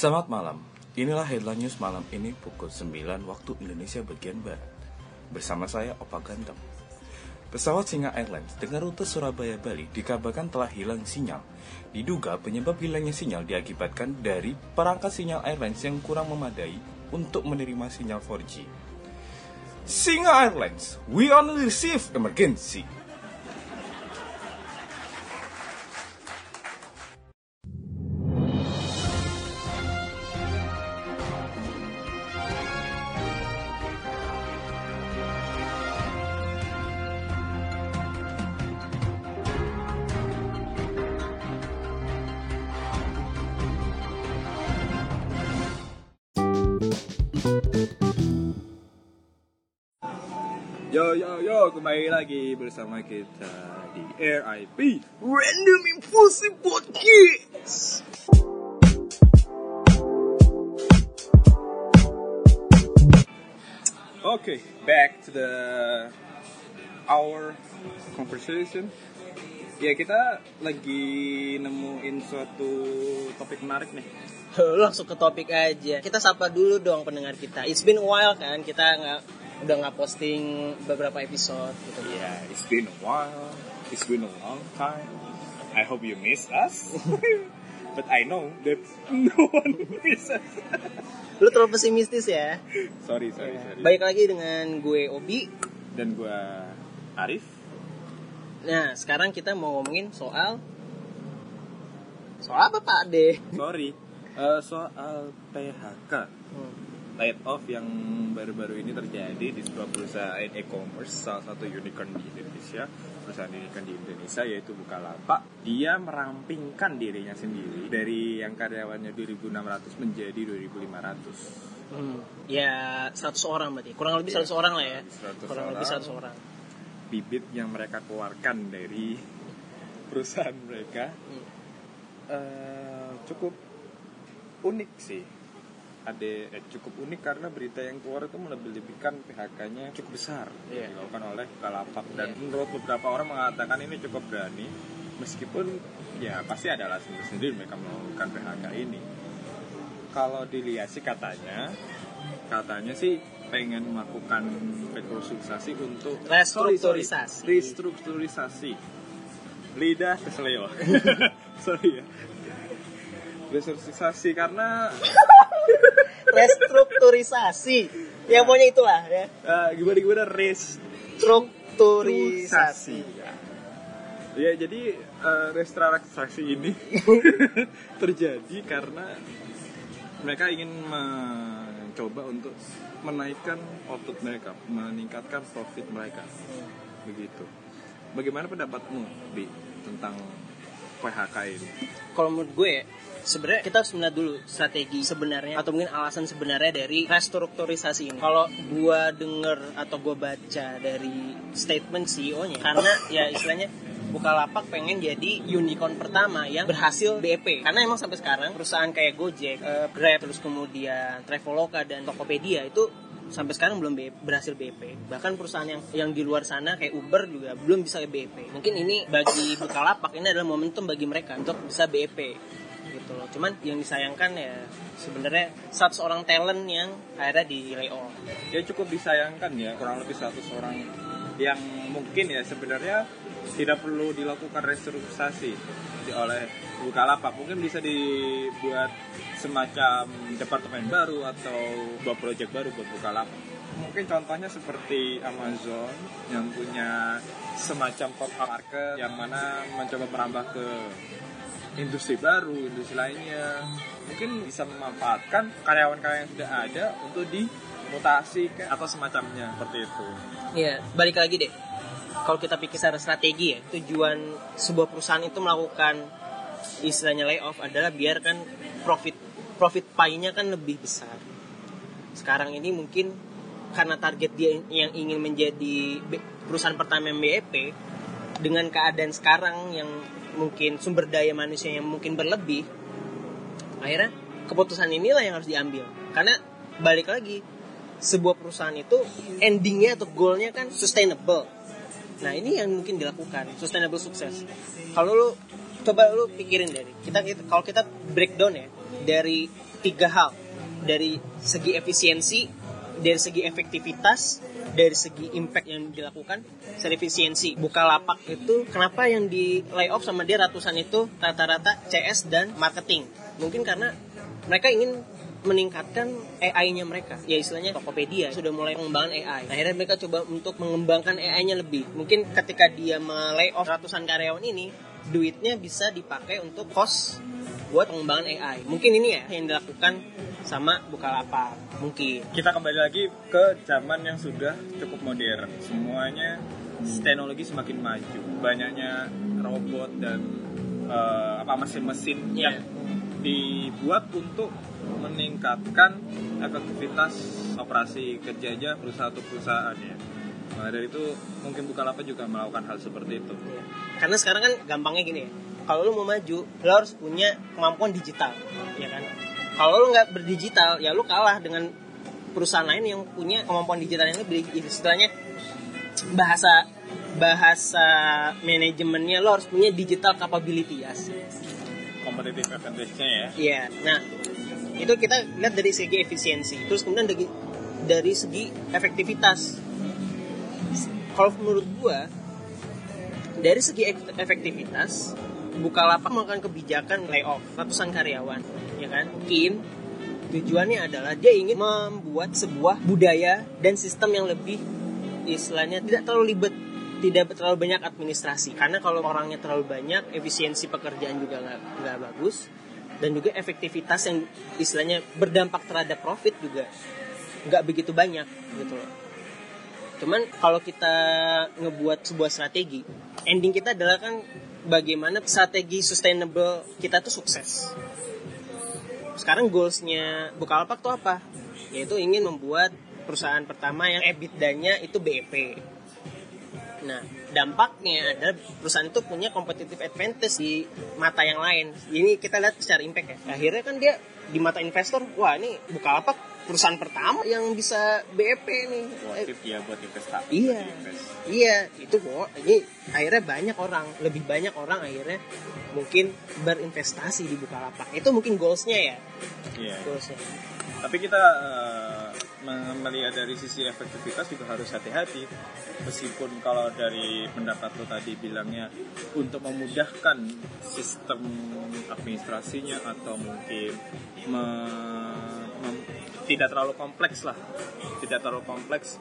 Selamat malam. Inilah headline news malam ini pukul 9 waktu Indonesia bagian Barat. Bersama saya Opa Ganteng. Pesawat Singa Airlines dengan rute Surabaya Bali dikabarkan telah hilang sinyal. Diduga penyebab hilangnya sinyal diakibatkan dari perangkat sinyal airlines yang kurang memadai untuk menerima sinyal 4G. Singa Airlines, we only receive emergency. Yo yo yo, kembali lagi bersama kita di RIP Random Impulsive Podcast. Okay, back to the our conversation. Ya kita lagi nemuin suatu topik menarik nih. Langsung ke topik aja. Kita sapa dulu dong pendengar kita. It's been a while kan, kita nggak udah nggak posting beberapa episode gitu. Yeah, it's been a while. It's been a long time. I hope you miss us. But I know that no one miss us. Lu terlalu pesimistis ya. sorry, sorry, sorry. Baik lagi dengan gue Obi. Dan gua Arif. Nah, sekarang kita mau ngomongin soal soal apa Pak De? Sorry. Eh, soal PHK. Hmm. Laid off yang baru-baru ini terjadi di sebuah perusahaan e-commerce salah satu unicorn di Indonesia perusahaan unicorn di Indonesia yaitu Bukalapak dia merampingkan dirinya sendiri dari yang karyawannya 2.600 menjadi 2.500 Hmm. Ya 100 orang berarti. Kurang lebih 100 orang lah ya. 100 Kurang lebih 100 orang. bibit yang mereka keluarkan dari perusahaan mereka Hmm. eh, cukup unik sih ada eh, cukup unik karena berita yang keluar itu melebih-lebihkan PHK-nya cukup besar Iya. yang dilakukan oleh Bukalapak dan Iya. menurut beberapa orang mengatakan ini cukup berani meskipun ya pasti ada alasan tersendiri mereka melakukan PHK ini kalau dilihat sih katanya katanya sih pengen melakukan restrukturisasi untuk Restrukturisasi. Restrukturisasi lidah keseleo sorry ya restrukturisasi karena Restrukturisasi. Ya pokoknya itulah ya. eh, gimana gimana res Strukturisasi. Ya jadi eh, restrukturisasi ini terjadi karena mereka ingin mencoba untuk menaikkan output mereka, meningkatkan profit mereka. Begitu. Bagaimana pendapatmu, Bi, tentang PHK ini? kalau menurut gue ya, sebenarnya kita harus melihat dulu strategi sebenarnya atau mungkin alasan sebenarnya dari restrukturisasi ini. Kalau gue denger atau gue baca dari statement CEO-nya, karena ya istilahnya Bukalapak pengen jadi unicorn pertama yang berhasil BEP. Karena emang sampai sekarang perusahaan kayak Gojek, eh, Grab, terus kemudian Traveloka dan Tokopedia itu sampai sekarang belum berhasil BEP. Bahkan perusahaan yang yang di luar sana kayak Uber juga belum bisa BEP. Mungkin ini bagi Bukalapak ini adalah momentum bagi mereka untuk bisa BEP gitu loh. Cuman yang disayangkan ya sebenarnya 100 orang talent yang akhirnya di layoff. Ya cukup disayangkan ya, kurang lebih 100 orang yang mungkin ya sebenarnya tidak perlu dilakukan restrukturisasi oleh Bukalapak. Mungkin bisa dibuat semacam departemen baru atau buat project baru buat Bukalapak. Mungkin contohnya seperti Amazon yang punya semacam pop-up market yang mana mencoba merambah ke industri baru, industri lainnya. Mungkin bisa memanfaatkan karyawan-karyawan yang sudah ada untuk dimutasi atau semacamnya seperti itu. Iya, balik lagi deh. Kalau kita pikir secara strategi ya, tujuan sebuah perusahaan itu melakukan istilahnya layoff adalah biar kan profit profit pie-nya kan lebih besar. Sekarang ini mungkin karena target dia yang ingin menjadi perusahaan pertama BEP dengan keadaan sekarang yang mungkin sumber daya manusia yang mungkin berlebih akhirnya keputusan inilah yang harus diambil karena balik lagi sebuah perusahaan itu endingnya atau goalnya kan sustainable nah ini yang mungkin dilakukan sustainable sukses kalau lu coba lu pikirin dari kita, kita kalau kita breakdown ya dari tiga hal. Dari segi efisiensi dari segi efektivitas dari segi impact yang dilakukan secara efisiensi. Lapak itu kenapa yang di layoff sama dia ratusan itu rata-rata CS dan marketing? Mungkin karena mereka ingin meningkatkan AI-nya mereka. Ya istilahnya Tokopedia sudah mulai pengembangan AI. Nah, akhirnya mereka coba untuk mengembangkan AI-nya lebih. Mungkin ketika dia melay off ratusan karyawan ini, duitnya bisa dipakai untuk cost buat pengembangan AI. Mungkin ini ya yang dilakukan sama Bukalapak. Mungkin. Kita kembali lagi ke zaman yang sudah cukup modern. Semuanya teknologi semakin maju. Banyaknya robot dan uh, apa mesin-mesin Yeah. yang dibuat untuk meningkatkan efektivitas operasi kerjanya perusahaan atau perusahaan ya. Maka dari itu mungkin Bukalapak juga melakukan hal seperti itu. Iya. Karena sekarang kan gampangnya gini ya. Kalau lu mau maju, lu harus punya kemampuan digital, ya kan? Kalau lu nggak berdigital, ya lu kalah dengan perusahaan lain yang punya kemampuan digital yang lebih istilahnya bahasa bahasa manajemennya lo harus punya digital capability ya. Kompetitif advantage-nya ya. Iya. Nah, itu kita lihat dari segi efisiensi. Terus kemudian dari dari segi efektivitas. Kalau menurut gua dari segi ek- efektivitas Bukalapak melakukan kebijakan layoff ratusan karyawan, ya kan? Mungkin tujuannya adalah dia ingin membuat sebuah budaya dan sistem yang lebih istilahnya tidak terlalu ribet tidak terlalu banyak administrasi karena kalau orangnya terlalu banyak efisiensi pekerjaan juga nggak bagus dan juga efektivitas yang istilahnya berdampak terhadap profit juga nggak begitu banyak gitu loh cuman kalau kita ngebuat sebuah strategi ending kita adalah kan bagaimana strategi sustainable kita tuh sukses sekarang goalsnya Bukalapak tuh apa? Yaitu ingin membuat perusahaan pertama yang EBITDA-nya itu BEP. Nah, dampaknya adalah perusahaan itu punya competitive advantage di mata yang lain. Ini kita lihat secara impact ya. Akhirnya kan dia di mata investor, wah ini Bukalapak perusahaan pertama yang bisa BEP nih. Positif ya buat investasi. Iya. Invest. Iya, itu kok. Ini akhirnya banyak orang, lebih banyak orang akhirnya mungkin berinvestasi di Bukalapak. Itu mungkin goalsnya ya, Iya. goalsnya. Tapi kita me- melihat dari sisi efektivitas juga harus hati-hati. Meskipun kalau dari pendapat lo tadi bilangnya untuk memudahkan sistem administrasinya atau mungkin tidak terlalu kompleks lah, tidak terlalu kompleks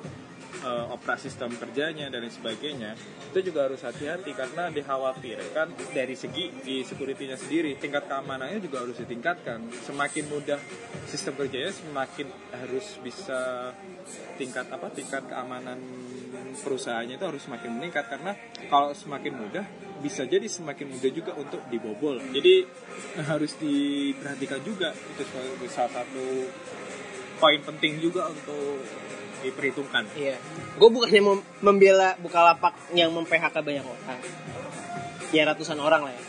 eh, operasi sistem kerjanya dan sebagainya itu juga harus hati-hati karena dikhawatirkan dari segi di security-nya sendiri tingkat keamanannya juga harus ditingkatkan. Semakin mudah sistem kerjanya semakin harus bisa tingkat apa tingkat keamanan perusahaannya itu harus semakin meningkat karena kalau semakin mudah bisa jadi semakin mudah juga untuk dibobol. Jadi harus diperhatikan juga itu salah satu poin penting juga untuk diperhitungkan Iya. Gue bukannya mem- membela Bukalapak yang mem-PHK banyak orang. Ya ratusan orang lah ya.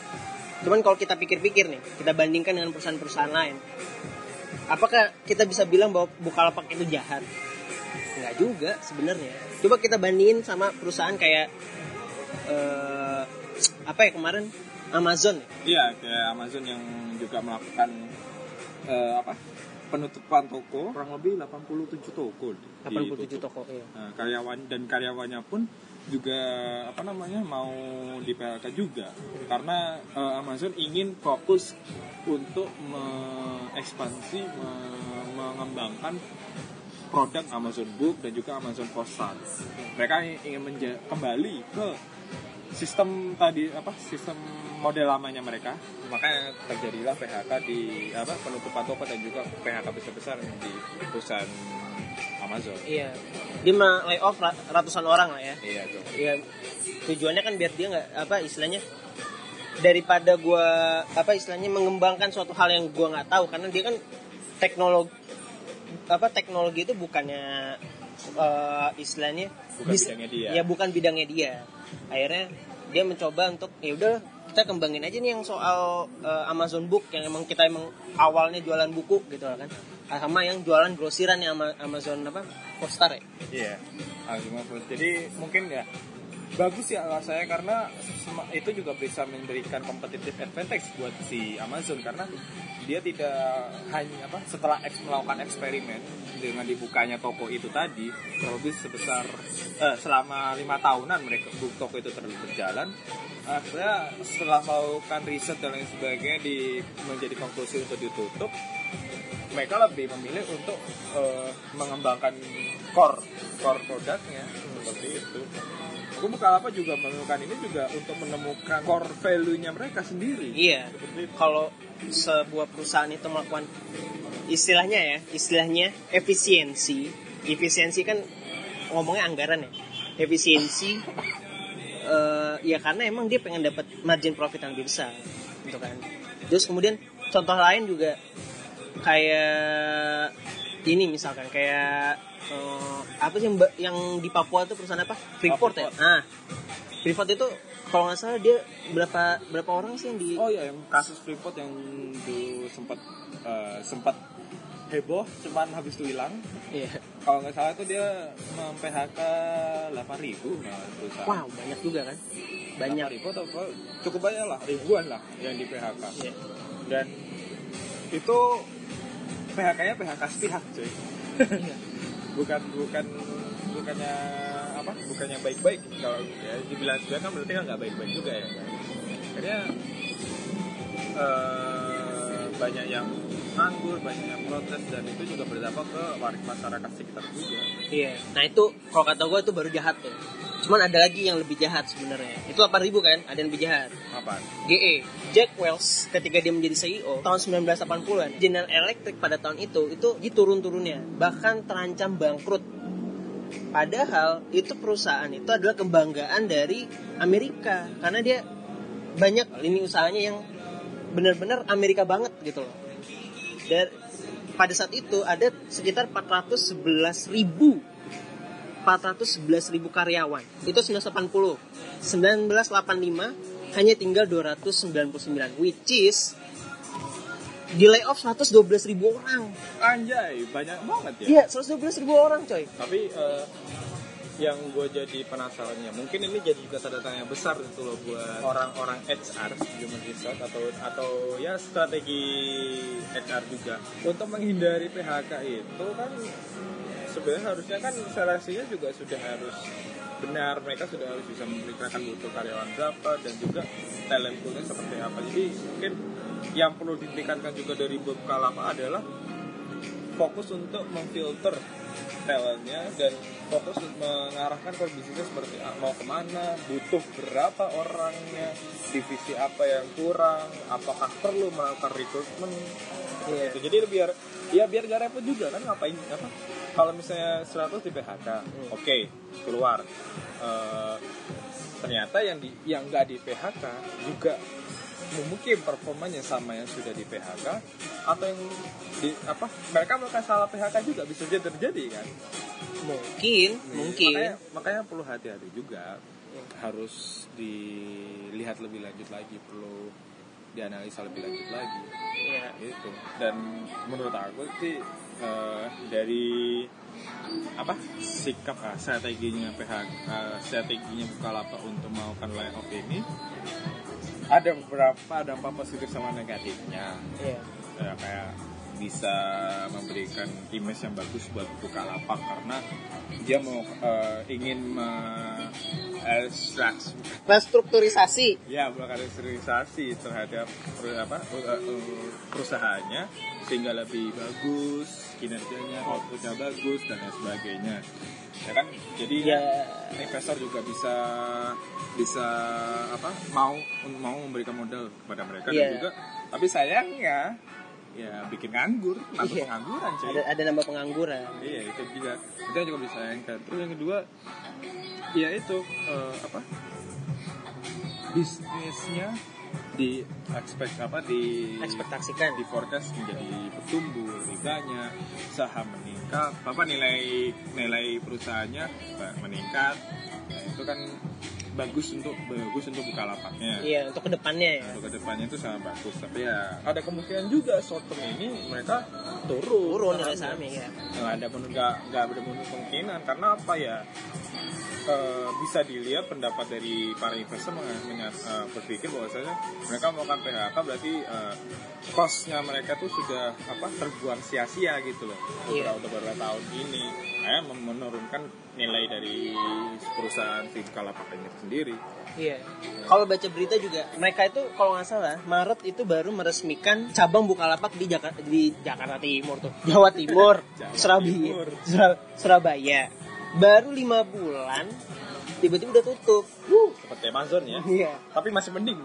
Cuman kalau kita pikir-pikir nih, kita bandingkan dengan perusahaan-perusahaan lain. Apakah kita bisa bilang bahwa Bukalapak itu jahat? Enggak juga sebenarnya. Coba kita bandingin sama perusahaan kayak eh, apa ya kemarin Amazon. Iya, kayak Amazon yang juga melakukan eh, apa penutupan toko kurang lebih 87 toko. 87 ditutup. toko ya. Nah, karyawan dan karyawannya pun juga apa namanya mau di PHK juga karena eh, Amazon ingin fokus untuk mengekspansi me- mengembangkan produk Amazon Book dan juga Amazon Postal. Mereka ingin kembali ke sistem tadi apa sistem model lamanya mereka makanya terjadilah PHK di apa penutupan toko dan juga PHK besar-besar di perusahaan Amazon Iya. Dia mah layoff ra- ratusan orang lah ya. iya tuh ya tujuannya kan biar dia nggak apa istilahnya daripada gua apa istilahnya mengembangkan suatu hal yang gua nggak tahu karena dia kan teknologi apa teknologi itu bukannya eh, istilahnya Bukan bidangnya dia. ya bukan bidangnya dia akhirnya dia mencoba untuk ya udah kita kembangin aja nih yang soal eh, Amazon Book yang emang kita emang awalnya jualan buku gitu kan. Sama yang jualan grosiran yang Ama- Amazon apa Postar ya. Iya Ah, cuma- jadi mungkin ya bagus ya saya karena itu juga bisa memberikan competitive advantage buat si Amazon karena dia tidak hanya apa setelah eks, melakukan eksperimen dengan dibukanya toko itu tadi lebih sebesar eh, selama lima tahunan mereka toko itu terus berjalan akhirnya setelah melakukan riset dan lain sebagainya di menjadi konklusi untuk ditutup mereka lebih memilih untuk eh, mengembangkan core core produknya seperti itu. Aku Bukalapak juga menemukan ini juga untuk menemukan core value-nya mereka sendiri. Iya. Kalau sebuah perusahaan itu melakukan istilahnya ya, istilahnya efisiensi. Efisiensi kan ngomongnya anggaran ya. Efisiensi eh, ya karena emang dia pengen dapat margin profit yang lebih besar, gitu kan. Terus kemudian contoh lain juga kayak ini misalkan kayak eh, apa sih yang, yang di Papua tuh perusahaan apa? Freeport ya. Freeport. Nah, Freeport itu kalau nggak salah dia berapa berapa orang sih yang di Oh ya, yang kasus Freeport yang dulu sempat eh, sempat heboh, cuman habis itu hilang. Iya. Kalau nggak salah itu dia mem PHK 8.000 nah, perusahaan. Wow, banyak juga kan? Banyak. 8.000 atau apa? Cukup banyak lah, ribuan lah yang di PHK. Iya. dan itu PHK-nya PHK sepihak cuy bukan bukan bukannya apa bukannya baik-baik kalau ya dibilang sepihak kan berarti kan nggak baik-baik juga ya akhirnya eh, banyak yang nganggur banyak yang protes dan itu juga berdampak ke warga masyarakat sekitar juga Iya. Nah itu kalau kata gue itu baru jahat tuh. Cuman ada lagi yang lebih jahat sebenarnya. Itu 8000 kan? Ada yang lebih jahat. apa GE Jack Wells ketika dia menjadi CEO tahun 1980-an General Electric pada tahun itu itu diturun-turunnya bahkan terancam bangkrut padahal itu perusahaan itu adalah kebanggaan dari Amerika karena dia banyak lini usahanya yang benar-benar Amerika banget gitu loh dan pada saat itu ada sekitar 411 ribu 411 ribu karyawan. Itu 1980 1985 hanya tinggal 299 which is di layoff 112 ribu orang. Anjay banyak banget ya? Iya 112 ribu orang coy. Tapi eh, yang gue jadi penasarannya mungkin ini jadi juga tanda tanya besar gitu loh buat orang-orang HR human resource atau atau ya strategi HR juga. Untuk menghindari PHK itu kan sebenarnya harusnya kan seleksinya juga sudah harus benar mereka sudah harus bisa memperkirakan butuh karyawan berapa dan juga talent poolnya seperti apa jadi mungkin yang perlu ditingkatkan juga dari Bukalapak adalah fokus untuk memfilter talentnya dan fokus untuk mengarahkan core bisnisnya seperti mau ke mana, butuh berapa orangnya, divisi apa yang kurang, apakah perlu melakukan recruitment, Iya. gitu. Jadi biar ya biar gak repot juga kan ngapain apa? Kalau misalnya 100 di PHK, oke keluar. Eh, ternyata yang di yang nggak di PHK juga mungkin performanya sama yang sudah di PHK atau yang di apa mereka melakukan salah PHK juga bisa jadi terjadi kan? Mungkin mungkin. makanya, makanya perlu hati-hati juga. Harus dilihat lebih lanjut lagi perlu dianalisa lebih lanjut lagi. Iya. itu dan menurut aku sih eh, dari apa sikap ah, strateginya PHK eh, strateginya Bukalapak untuk melakukan layoff ini ada beberapa dampak positif sama negatifnya Iya. ya, kayak bisa memberikan image yang bagus buat Bukalapak karena dia mau eh, ingin me- extract restrukturisasi. Ya melakukan restrukturisasi terhadap per- apa eh, perusahaannya sehingga lebih bagus kinerjanya outputnya bagus dan lain sebagainya. Ya kan? Jadi ya. investor juga bisa bisa apa mau mau memberikan modal kepada mereka Iya. dan juga tapi sayangnya ya bikin nganggur nambah Iya. pengangguran cuy. Ada ada nambah pengangguran. Iya itu juga itu juga bisa disayangkan terus yang kedua ya itu eh, apa? Bisnisnya di expect apa di ekspektasikan. di forecast menjadi bertumbuh lebih banyak saham meningkat. Apa nilai nilai perusahaannya meningkat. Nah, itu kan bagus untuk bagus untuk buka lapaknya iya. Untuk ke depannya ya. Untuk ke depannya itu sangat bagus tapi ya ada kemungkinan juga short term ini mereka turun. Turun nilai sahamnya. sahamnya ya nggak ada men- nggak nggak ada menutup kemungkinan. Karena apa ya? Eh, bisa dilihat pendapat dari para investor meng- menya- eh, berpikir bahwasanya mereka melakukan PHK berarti eh, cost-nya mereka tuh sudah apa terbuang sia-sia gitu loh. Iya. beberapa beberapa tahun ini. Kayak menurunkan nilai dari perusahaan si Bukalapak ini sendiri Iya. Kalau baca berita juga mereka itu kalau nggak salah Maret itu baru meresmikan cabang Bukalapak di Jakarta di Jakarta Timur tuh. Jawa Timur, Jawa Surabaya. Timur. Sur- Surabaya. Baru lima bulan tiba-tiba udah tutup. Wuh. seperti Amazon ya Iya. tapi masih mending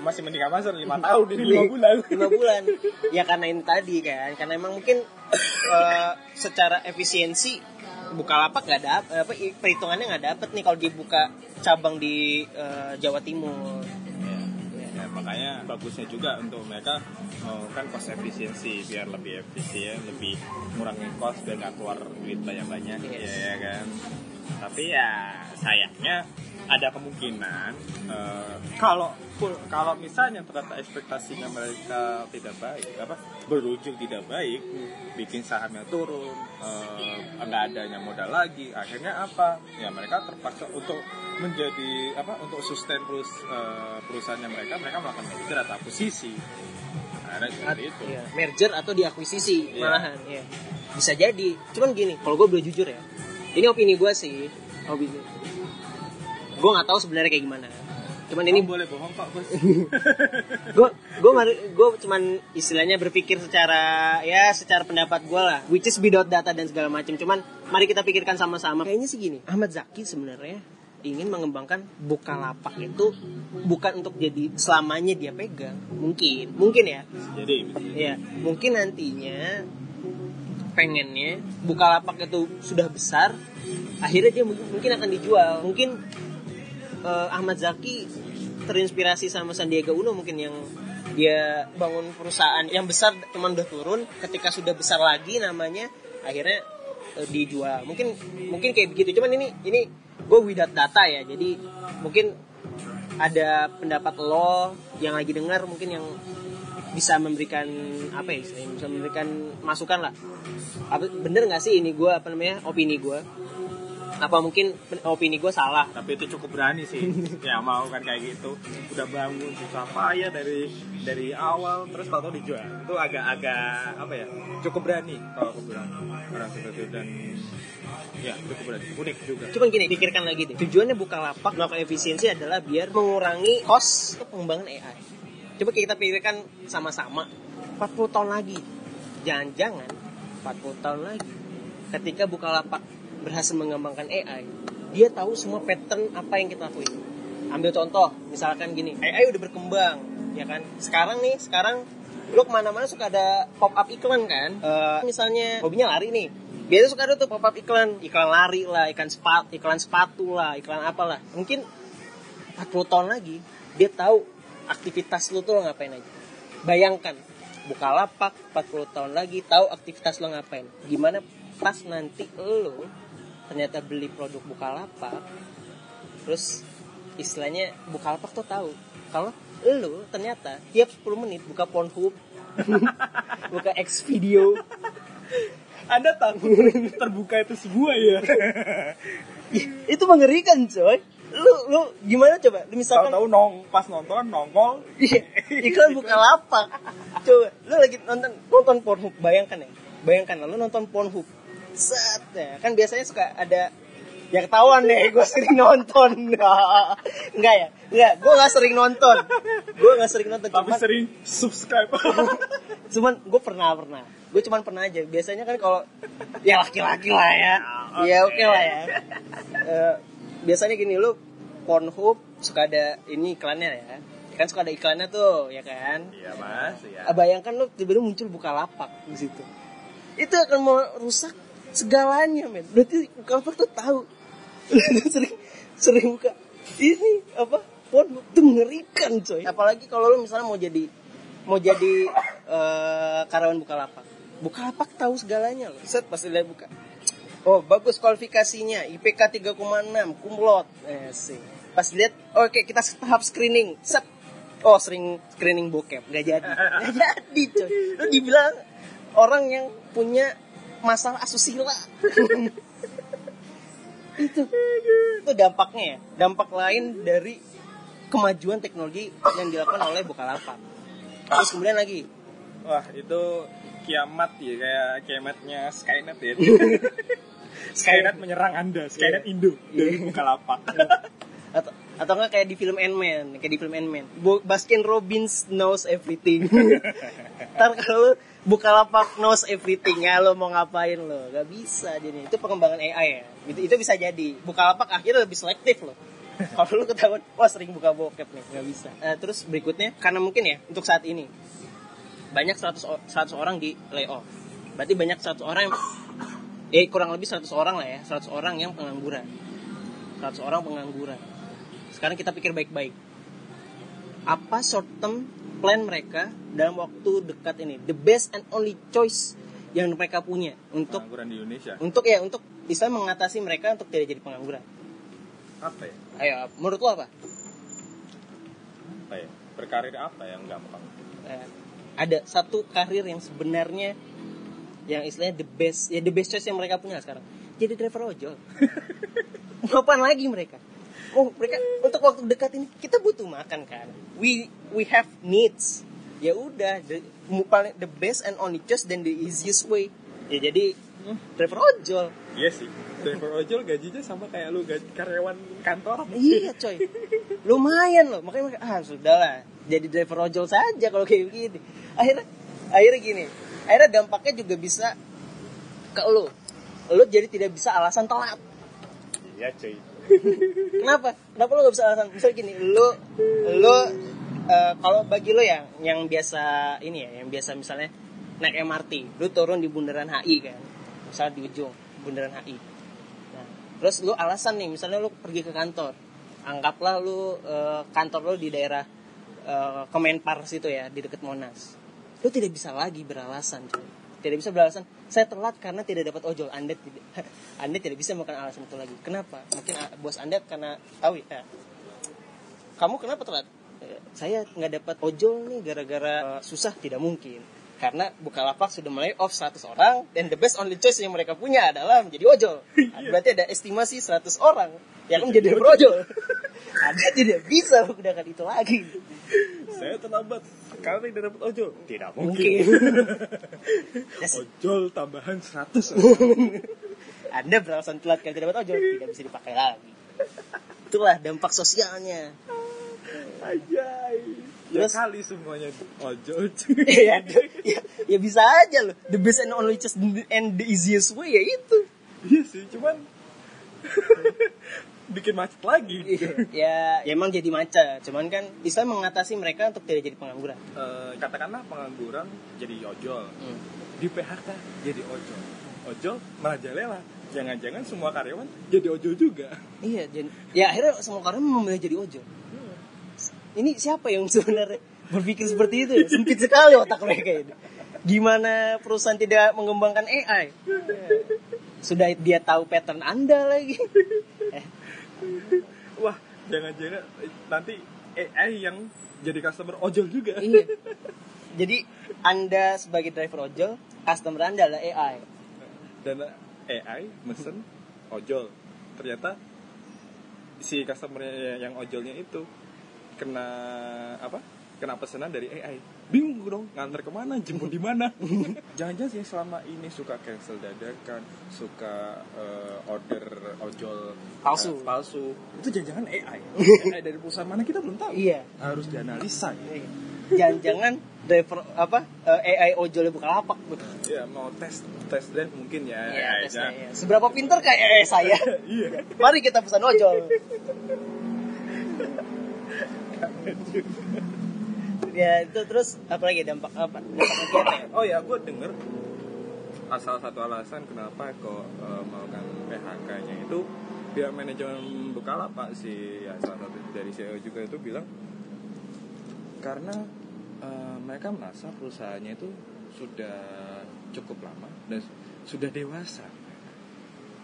masih mending Amazon lima tahun ini lima bulan lima bulan ya karena ini tadi kan karena emang mungkin eh, secara efisiensi Bukalapak nggak dapet apa perhitungannya nggak dapet nih kalau dibuka cabang di eh, Jawa Timur Ya, ya, makanya bagusnya juga untuk mereka oh, kan cost efisiensi biar lebih efisien, lebih ngurangin cost biar nggak keluar duit banyak-banyak, Yes. ya, ya kan. Tapi ya sayangnya ada kemungkinan eh, kalau kalau misalnya ternyata ekspektasinya mereka tidak baik, apa berujung tidak baik, bikin sahamnya turun, eh, nggak adanya modal lagi, akhirnya apa? Ya mereka terpaksa untuk menjadi apa untuk sustain terus eh, perusahaannya mereka, mereka melakukan merger atau akuisisi. Nah, seperti itu. Iya, merger atau diakuisisi Iya. malahan ya bisa jadi cuman gini kalau gue boleh jujur ya ini opini gue sih. Opini. Gue nggak tahu sebenarnya kayak gimana. Cuman ini Ini boleh bohong kok, Bos. gue gue gue cuman istilahnya berpikir secara ya secara pendapat gue lah. Which is without data dan segala macam. Cuman mari kita pikirkan sama-sama. Kayaknya sih gini Ahmad Zaki sebenarnya ingin mengembangkan Bukalapak itu bukan untuk jadi selamanya dia pegang. Mungkin. Mungkin ya. Jadi ya mungkin nantinya pengennya Bukalapak itu sudah besar akhirnya dia mungkin, mungkin akan dijual. Mungkin eh, Ahmad Zaki terinspirasi sama Sandiaga Uno mungkin yang dia bangun perusahaan yang besar cuman udah turun ketika sudah besar lagi namanya akhirnya eh, dijual. Mungkin mungkin kayak begitu. Cuman ini ini gue without data ya. Jadi mungkin ada pendapat lo yang lagi dengar mungkin yang bisa memberikan apa ya istilahnya, bisa memberikan masukan lah. Apa bener nggak sih ini gue apa namanya opini gue apa mungkin opini gue salah? Tapi itu cukup berani sih ya mau kan kayak gitu. Udah bangun susah payah dari dari awal terus tahu dijual. Itu agak-agak apa ya cukup berani kalau aku bilang. Orang seperti itu dan ya cukup berani. Unik juga. Cuman gini, pikirkan lagi deh. Tujuannya Bukalapak melakukan efisiensi adalah biar mengurangi cost untuk pengembangan AI. Coba kita pikirkan sama-sama. 40 tahun lagi. Jangan-jangan 40 tahun lagi ketika Bukalapak berhasil mengembangkan AI, dia tahu semua pattern apa yang kita lakuin. Ambil contoh, misalkan gini, AI udah berkembang, ya kan? Sekarang nih, sekarang lu ke mana-mana suka ada pop up iklan kan? Eh, misalnya hobinya lari nih, biasa suka ada tuh pop up iklan, iklan lari lah, iklan sepatu, iklan sepatu lah, iklan apalah. Mungkin 40 tahun lagi dia tahu aktivitas lu tuh lo ngapain aja. Bayangkan Bukalapak 40 tahun lagi tahu aktivitas lo ngapain. Gimana pas nanti lo ternyata beli produk Bukalapak terus istilahnya Bukalapak tuh tahu kalau lo ternyata tiap 10 menit buka Pornhub buka X video anda takut terbuka itu sebuah ya itu mengerikan coy lu lu gimana coba? Lu misalkan tahu-tahu nong pas nonton nongol. Iya, iklan buka lapak. Coba, lu lagi nonton nonton Pornhub, bayangkan ya. Bayangkan lu nonton Pornhub. Set ya. Kan biasanya suka ada ya ketahuan deh gue sering nonton. Enggak ya? Enggak gue nggak sering nonton. Gue nggak sering nonton tapi cuman sering subscribe. Cuman gue pernah pernah. Gue cuman pernah aja. Biasanya kan kalau ya laki-laki lah ya. Ya oke lah ya. Eh, biasanya gini lu Pornhub suka ada ini iklannya ya. Kan suka ada iklannya tuh ya kan? Iya mas ya Ah, bayangkan lu tiba-tiba muncul buka lapak di situ. Itu akan merusak segalanya men. Berarti buka lapak tuh tahu. Sering sering buka. Ini apa Pornhub tuh mengerikan coy. Apalagi kalau lu misalnya mau jadi mau jadi eh, karyawan Bukalapak Bukalapak tahu segalanya loh. Set pasti lihat buka oh bagus kualifikasinya. IPK 3,6 kumlot. Eh sih pas lihat oke oke kita tahap screening. Set. Oh sering screening bokep. Nggak jadi. Nggak jadi coy lu dibilang orang yang punya masalah asusila. Itu. Itu dampaknya ya. Dampak lain dari kemajuan teknologi yang dilakukan oleh Bukalapak. Terus kemudian lagi. Wah, itu kiamat ya kayak kiamatnya Skynet ya. Skynet menyerang Anda, Skynet Indo. Dari Bukalapak. atau atau enggak kayak di film Ant-Man kayak di film Ant-Man. Baskin Robbins knows everything. Ntar kalau lu Bukalapak knows everything ya lo mau ngapain lo? Gak bisa jadi itu pengembangan AI ya. Itu, itu bisa jadi. Bukalapak akhirnya lebih selektif loh kalau lu ketahuan wah sering buka bokep nih. Nggak bisa. Eh, terus berikutnya karena mungkin ya untuk saat ini banyak 100, o- 100 orang di layoff. Berarti banyak 100 orang yang eh kurang lebih 100 orang lah ya 100 orang yang pengangguran 100 orang pengangguran sekarang kita pikir baik-baik apa short term plan mereka dalam waktu dekat ini the best and only choice yang mereka punya untuk Pengangguran di Indonesia. untuk ya untuk bisa mengatasi mereka untuk tidak jadi pengangguran Apa ya? ayo menurut lo apa Apa ya? Berkarir apa yang gampang? Eh, ada satu karir yang sebenarnya yang istilahnya the best ya the best choice yang mereka punya sekarang. Jadi driver ojol. Mau apaan lagi mereka? Oh mereka untuk waktu dekat ini kita butuh makan kan? We we have needs. Ya udah the, paling the best and only choice dan the easiest way. Ya jadi driver ojol. Iya sih. Driver ojol gajinya sama kayak lu gaji karyawan kantor. iya coy. Lumayan loh. Makanya mereka, ah sudahlah jadi driver ojol saja kalau kayak begini. Akhirnya akhirnya gini akhirnya dampaknya juga bisa ke lo lo jadi tidak bisa alasan telat. Iya cuy. kenapa? Kenapa lo gak bisa alasan? Misal gini lo lo eh, kalau bagi lo yang yang biasa ini ya yang biasa misalnya naik MRT lo turun di bundaran HI kan. Misal di ujung bundaran HI nah, terus lo alasan nih misalnya lo pergi ke kantor. Anggaplah lo eh, kantor lo di daerah eh, Kemenpar situ ya di dekat Monas lo tidak bisa lagi beralasan coy tidak bisa beralasan. Saya telat karena tidak dapat ojol. Anda tidak anda tidak bisa melakukan alasan itu lagi. Kenapa? Mungkin ah, bos anda karena tahu ya kamu kenapa telat? "Eh, saya nggak dapat ojol nih gara-gara eh, susah. Tidak mungkin. Karena Bukalapak sudah mulai off 100 orang dan the best only choice yang mereka punya adalah menjadi ojol. Berarti ada estimasi 100 orang yang menjadi ojol. anda tidak bisa menggunakan itu lagi Saya terlambat tidak dapat ojol. Tidak mungkin Ya. Ojol tambahan 100. Anda beralasan telat karena tidak dapat ojol tidak bisa dipakai lagi. Itulah dampak sosialnya. Ajay. Ya Terus- kali semuanya ojol. ya, ya, ya bisa aja loh. The best and only choice and the easiest way ya itu. Iya sih, cuman bikin macet lagi. ya, ya emang jadi macet. Cuman kan bisa mengatasi mereka untuk tidak jadi pengangguran. Eh, katakanlah pengangguran jadi ojol, Hmm. di PHK jadi ojol. Ojol merajalela. Jangan-jangan semua karyawan jadi ojol juga. Iya, jadi, ya akhirnya semua orang memilih jadi ojol. Ini siapa yang sebenarnya berpikir seperti itu? ya? Sempit sekali otak mereka ini. Gimana perusahaan tidak mengembangkan AI? Sudah dia tahu pattern Anda lagi. Eh, Wah, jangan-jangan eh, nanti AI yang jadi customer ojol juga. iya. Jadi Anda sebagai driver ojol, customer Anda adalah AI. Dan AI mesen ojol. Ternyata si customer yang ojolnya itu kena apa? Kena pesanan dari AI. Bingung dong, nganter ke mana, jemput di mana? Jangan-jangan sih selama ini suka cancel dadakan, suka eh, order ojol Palsu. eh, palsu. Itu jangan-jangan AI. AI dari perusahaan mana kita belum tahu. Iya. Harus dianalisa. ya. Jangan-jangan driver apa eh, AI ojolnya bukan lapak. Ya mau tes tes drive mungkin ya. Iya, tesnya, aja. iya. Seberapa pinter kayak AI saya? Iya. Mari kita pesan ojol. Ya itu terus apa lagi dampak apa ya Oh ya, gue denger asal satu alasan kenapa kok uh, melakukan PHK-nya itu pihak manajemen Bukalapak si ya, salah satu dari CEO juga itu bilang karena uh, mereka merasa perusahaannya itu sudah cukup lama dan sudah dewasa,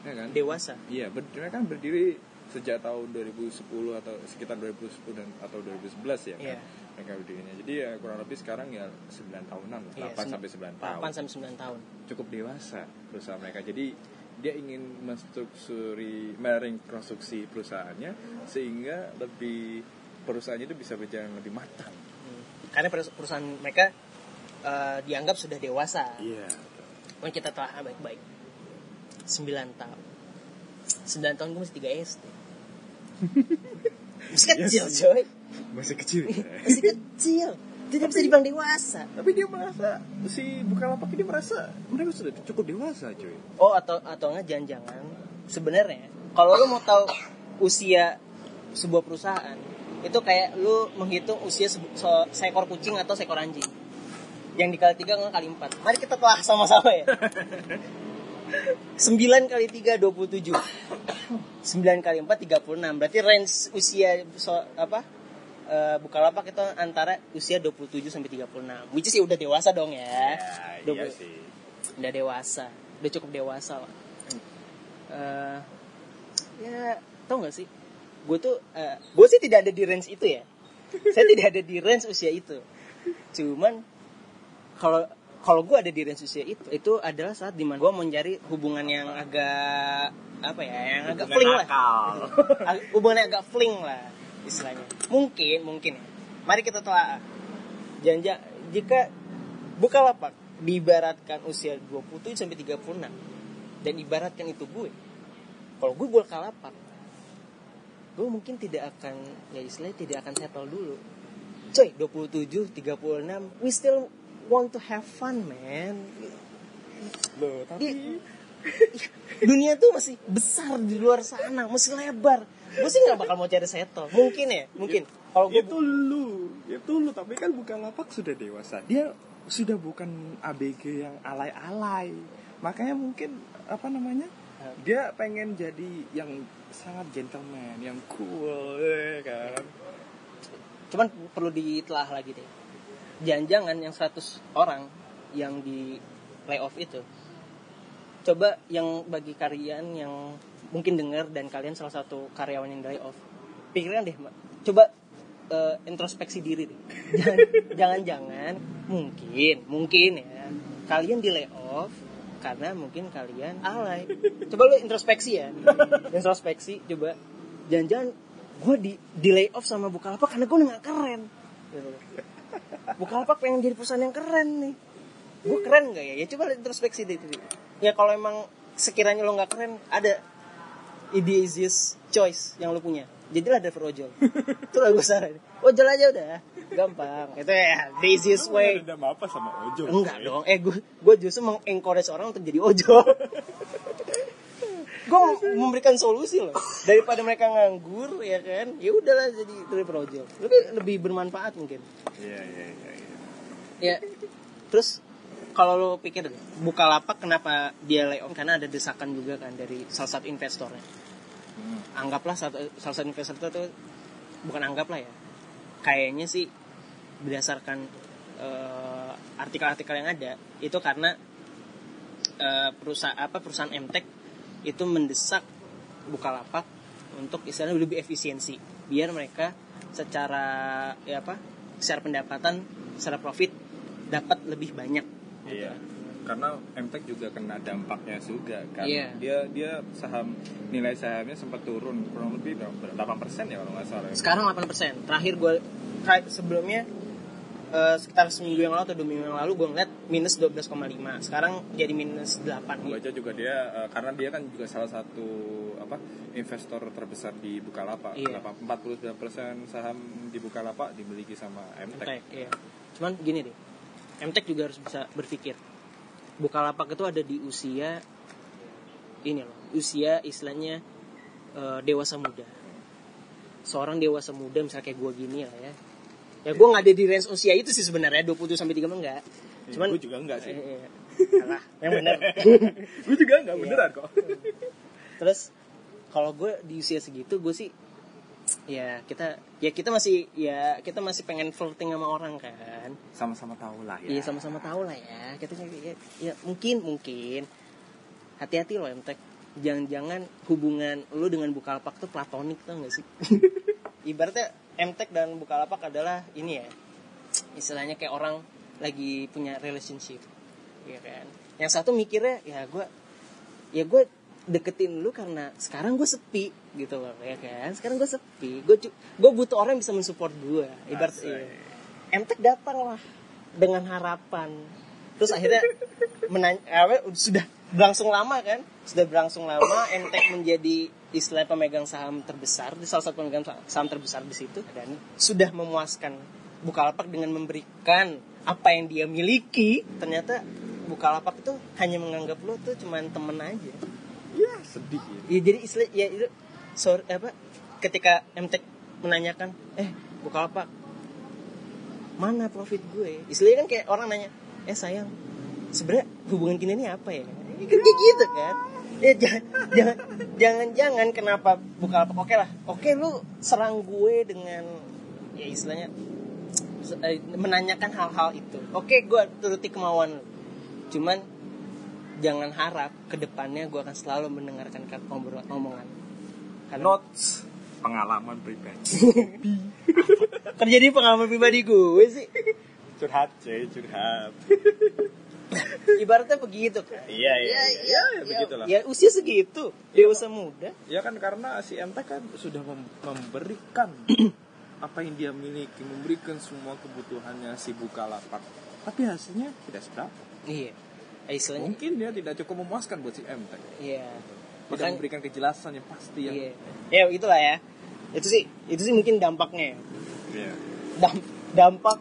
ya kan? dewasa Iya, ber- mereka kan berdiri sejak tahun 2010 atau sekitar 2010 dan atau 2011 ya kan? Iya. Berdirinya. Jadi ya kurang lebih sekarang ya 9 tahunan, Iya, 8 sampai 9 tahun. 8 sampai 9 tahun Cukup dewasa perusahaan mereka. Jadi dia ingin menstruksuri merekonstruksi perusahaannya sehingga lebih perusahaannya itu bisa berjalan lebih matang Hmm. Karena perus- perusahaan mereka eh, dianggap sudah dewasa. iya Mungkin kita telah baik-baik. 9 tahun. 9 tahun gue masih 3 SD. masih kecil, coy. masih kecil ya. Masih kecil. Tidak bisa dibilang dewasa. tapi dia merasa si Bukalapak ini merasa mereka sudah cukup dewasa cuy Oh, atau atau enggak jangan-jangan sebenarnya kalau lu mau tahu usia sebuah perusahaan itu kayak lu menghitung usia sebu- se- seekor kucing atau seekor anjing yang dikali tiga nggak kali empat mari kita telah sama-sama ya 9 kali 3 27 9 kali 4 36 berarti range usia so, apa eh, Bukalapak itu antara usia 27 sampai 36 which is ya udah dewasa dong ya. Iya Dua puluh- sih. Udah dewasa. Udah cukup dewasa lah. Eh, ya tau gak sih? Gue tuh gue sih tidak ada di range itu ya. Saya tidak ada di range usia itu. Cuman kalau kalau gue ada di range usia itu itu adalah saat di mana gue mencari hubungan yang agak apa ya yang agak Hubungan fling lah. akal. Ag- hubungan yang agak fling lah istilahnya. Mungkin mungkin ya. Mari kita telah jangan jika Bukalapak diibaratkan usia 27 sampai 36 dan ibaratkan itu gue kalau gue Bukalapak gue mungkin tidak akan ya istilahnya tidak akan settle dulu. Coy 27 36 we still want to have fun man. Loh, tapi Di- dunia tuh masih besar di luar sana masih lebar. Gue sih nggak bakal mau cari settle. Mungkin ya mungkin. Kalau gue itu lu itu lu. Tapi kan Bukalapak sudah dewasa. Dia sudah bukan ABG yang alay-alay. Makanya mungkin apa namanya dia pengen jadi yang sangat gentleman yang cool ya kan? Cuman perlu ditelah lagi deh jangan-jangan yang 100 orang yang di layoff itu. Coba yang bagi kalian yang mungkin dengar dan kalian salah satu karyawan yang layoff pikiran deh coba eh, introspeksi diri deh. Jangan-jangan mungkin mungkin ya kalian di layoff karena mungkin kalian alay. Coba lu introspeksi ya. Introspeksi coba. Jangan-jangan gue di di layoff sama Bukalapak karena gue udah gak keren. Gitu. Bukalapak pengen jadi perusahaan yang keren nih. Gue keren gak ya? Ya coba introspeksi deh ya kalau emang sekiranya lo nggak keren ada ide easiest choice yang lo punya. Jadilah driver ojol. Itu lah gue saran ojol aja udah. Gampang. Itu ya the easiest way. dendam apa sama Ojo Enggak dong, eh gue gue justru mengencourage orang untuk jadi ojol. Gue memberikan solusi loh. Daripada mereka nganggur ya kan? Ya udahlah jadi driver ojol lebih lebih bermanfaat mungkin. Iya iya iya iya. ya. Terus kalau lo pikir buka lapak kenapa dia layoff karena ada desakan juga kan dari salah satu investornya. Hmm. anggaplah satu, salah satu investor itu tuh bukan anggaplah ya. Kayaknya sih berdasarkan eh, artikel-artikel yang ada itu karena eh, perusahaan apa perusahaan Mtek itu mendesak Bukalapak untuk istilahnya lebih efisiensi biar mereka secara ya apa secara pendapatan secara profit dapat lebih banyak Iya. Karena MTEK juga kena dampaknya juga kan. Iya. Dia dia saham nilai sahamnya sempat turun kurang lebih berapa? 8% ya kalau nggak salah. sekarang 8% terakhir gue sebelumnya eh, sekitar seminggu yang lalu atau dua minggu yang lalu gue ngeliat minus 12,5 sekarang jadi minus 8 Gue aja juga dia eh, karena dia kan juga salah satu apa investor terbesar di Bukalapak. Iya. Kenapa 49% saham di Bukalapak dimiliki sama MTEK. MTek iya. cuman gini deh MTek juga harus bisa berpikir Bukalapak itu ada di usia ini loh usia istilahnya eh, dewasa muda seorang dewasa muda misalnya kayak gue gini lah ya ya gue nggak ada di range usia itu sih sebenarnya 20 sampai 30 enggak cuman gue juga enggak sih. Eh, eh, alah, yang bener gue juga enggak Iya. beneran kok. terus kalau gue di usia segitu gue sih ya kita ya kita masih ya kita masih pengen flirting sama orang kan Sama-sama tahu lah ya. Iya sama-sama tahu lah ya. Kita ya, ya mungkin mungkin hati-hati loh Mtek. Jangan-jangan hubungan lu dengan Bukalapak tuh platonik tau gak sih? Ibaratnya Mtek dan Bukalapak adalah ini ya. Istilahnya kayak orang lagi punya relationship. Iya kan? Yang satu mikirnya ya gue ya gue deketin lu karena sekarang gue sepi gitu loh ya kan sekarang gue sepi gue gue butuh orang yang bisa mensupport gue ibarat iya. Emtek datang lah dengan harapan terus akhirnya menanya sudah berlangsung lama kan? Sudah berlangsung lama Emtek menjadi istilah pemegang saham terbesar di salah satu pemegang saham terbesar di situ. Dan sudah memuaskan Bukalapak dengan memberikan apa yang dia miliki. Ternyata Bukalapak itu hanya menganggap lo tuh cuman temen aja. Ya sedih ya. ya jadi istilah ya itu sorry apa ketika MTek menanyakan eh Bukalapak mana profit gue? Istilahnya kan kayak orang nanya eh sayang sebenarnya hubungan kita ini apa ya kan kayak gitu kan. Ya jangan jangan jangan jangan kenapa Bukalapak oke lah. Oke lu serang gue dengan ya istilahnya eh, menanyakan hal-hal itu. Oke gue turuti kemauan lu. Cuman jangan harap ke depannya gue akan selalu mendengarkan omongan karena notes. Pengalaman pribadi. Terjadi pengalaman pribadi gue sih. Curhat cuy curhat ibaratnya begitu kan? Iya iya iya. ya, begitulah. ya usia segitu dewasa muda. Ya kan karena si MT kan sudah mem- memberikan apa yang dia miliki memberikan semua kebutuhannya si Bukalapak. Tapi hasilnya tidak seberapa. Iya. Eh, istilahnya mungkin dia tidak cukup memuaskan buat si MT iya. Tidak memberikan kejelasan yang pasti yang iya. Ya itulah ya. Itu sih itu sih mungkin dampaknya. Ya. Iya. Dam- dampak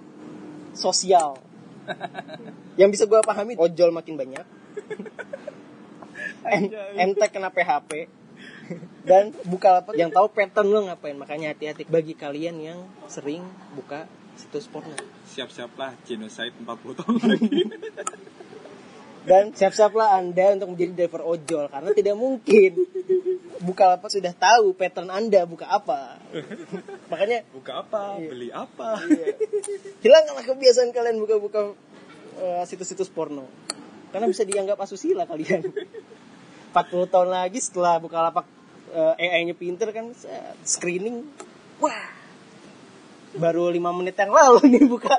sosial yang bisa gue pahami ojol makin banyak. MT kena PHP dan buka lapak yang tahu pattern lo ngapain. Makanya hati-hati bagi kalian yang sering buka situs porno. Siap-siaplah genocide 40 tahun lagi. Dan siap-siaplah anda untuk menjadi driver ojol karena tidak mungkin. Buka lapak sudah tahu pattern anda buka apa. Makanya buka apa? Iya. beli apa? Hilangkanlah kebiasaan kalian buka-buka eh, situs-situs porno. Karena bisa dianggap asusila kalian. 40 tahun lagi setelah Bukalapak eh, AI-nya pinter kan screening. Wah. Baru lima menit yang lalu nih buka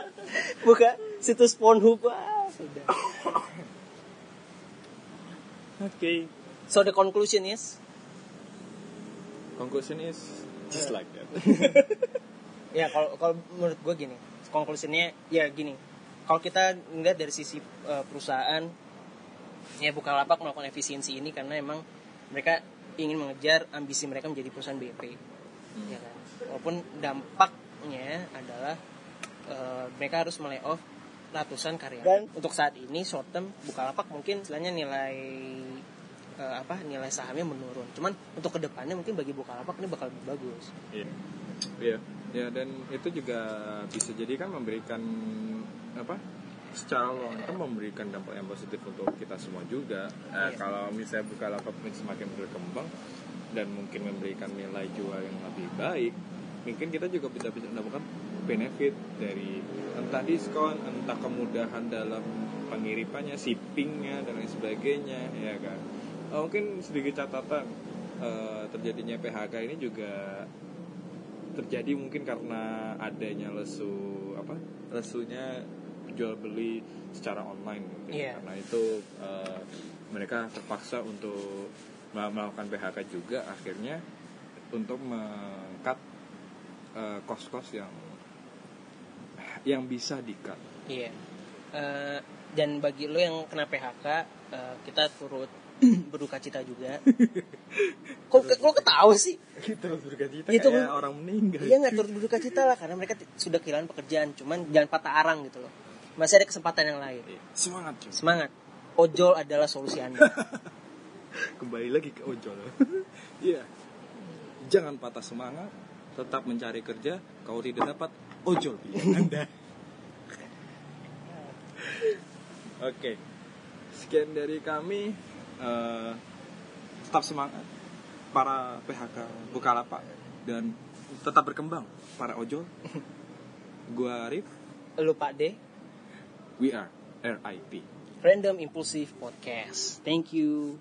buka situs Pornhub. Wah sudah. Oke. So the conclusion is? Conclusion is just like that. Ya kalau kalau menurut gue gini. Konklusinya ya gini kalau kita ngeliat dari sisi eh, perusahaan ya Bukalapak melakukan efisiensi ini karena emang mereka ingin mengejar ambisi mereka menjadi perusahaan BP ya kan? Walaupun dampaknya adalah eh, mereka harus melay off ratusan karyawan dan untuk saat ini short term Bukalapak mungkin istilahnya nilai eh, apa nilai sahamnya menurun. Cuman untuk ke depannya mungkin bagi Bukalapak ini bakal lebih bagus. Iya. Iya. Ya dan itu juga bisa jadi kan memberikan apa? Secara long term memberikan dampak yang positif untuk kita semua juga. Nah, Iya. Kalau misalnya Bukalapak ini semakin berkembang dan mungkin memberikan nilai jual yang lebih baik, mungkin kita juga bisa bisa mendapatkan benefit dari entah diskon, entah kemudahan dalam pengirimannya, shippingnya dan lain sebagainya, ya kan. Eh, mungkin sedikit catatan eh, terjadinya PHK ini juga terjadi mungkin karena adanya lesu apa lesunya jual beli secara online mungkin Iya. karena itu eh, mereka terpaksa untuk mel- melakukan PHK juga akhirnya untuk mengkat eh, kos-kos yang yang bisa dikat Iya. Eh, dan bagi lo yang kena PHK, eh, kita turut berduka cita juga. Kok kok ketawa sih? kita harus berkata Itu kayak kan- orang meninggal Iya nggak turut berduka cita lah karena mereka sudah kehilangan pekerjaan. Cuman jangan patah arang gitu loh. Masih ada kesempatan yang lain. Iya. semangat cuy. Semangat. Ojol adalah solusi Anda. kembali lagi ke ojol iya jangan patah semangat tetap mencari kerja kalau tidak dapat ojol pilihan anda oke sekian dari kami Eh, tetap semangat para PHK Bukalapak dan tetap berkembang para ojol gua Arif Lu Pak D, we are RIP Random Impulsive Podcast. Thank you.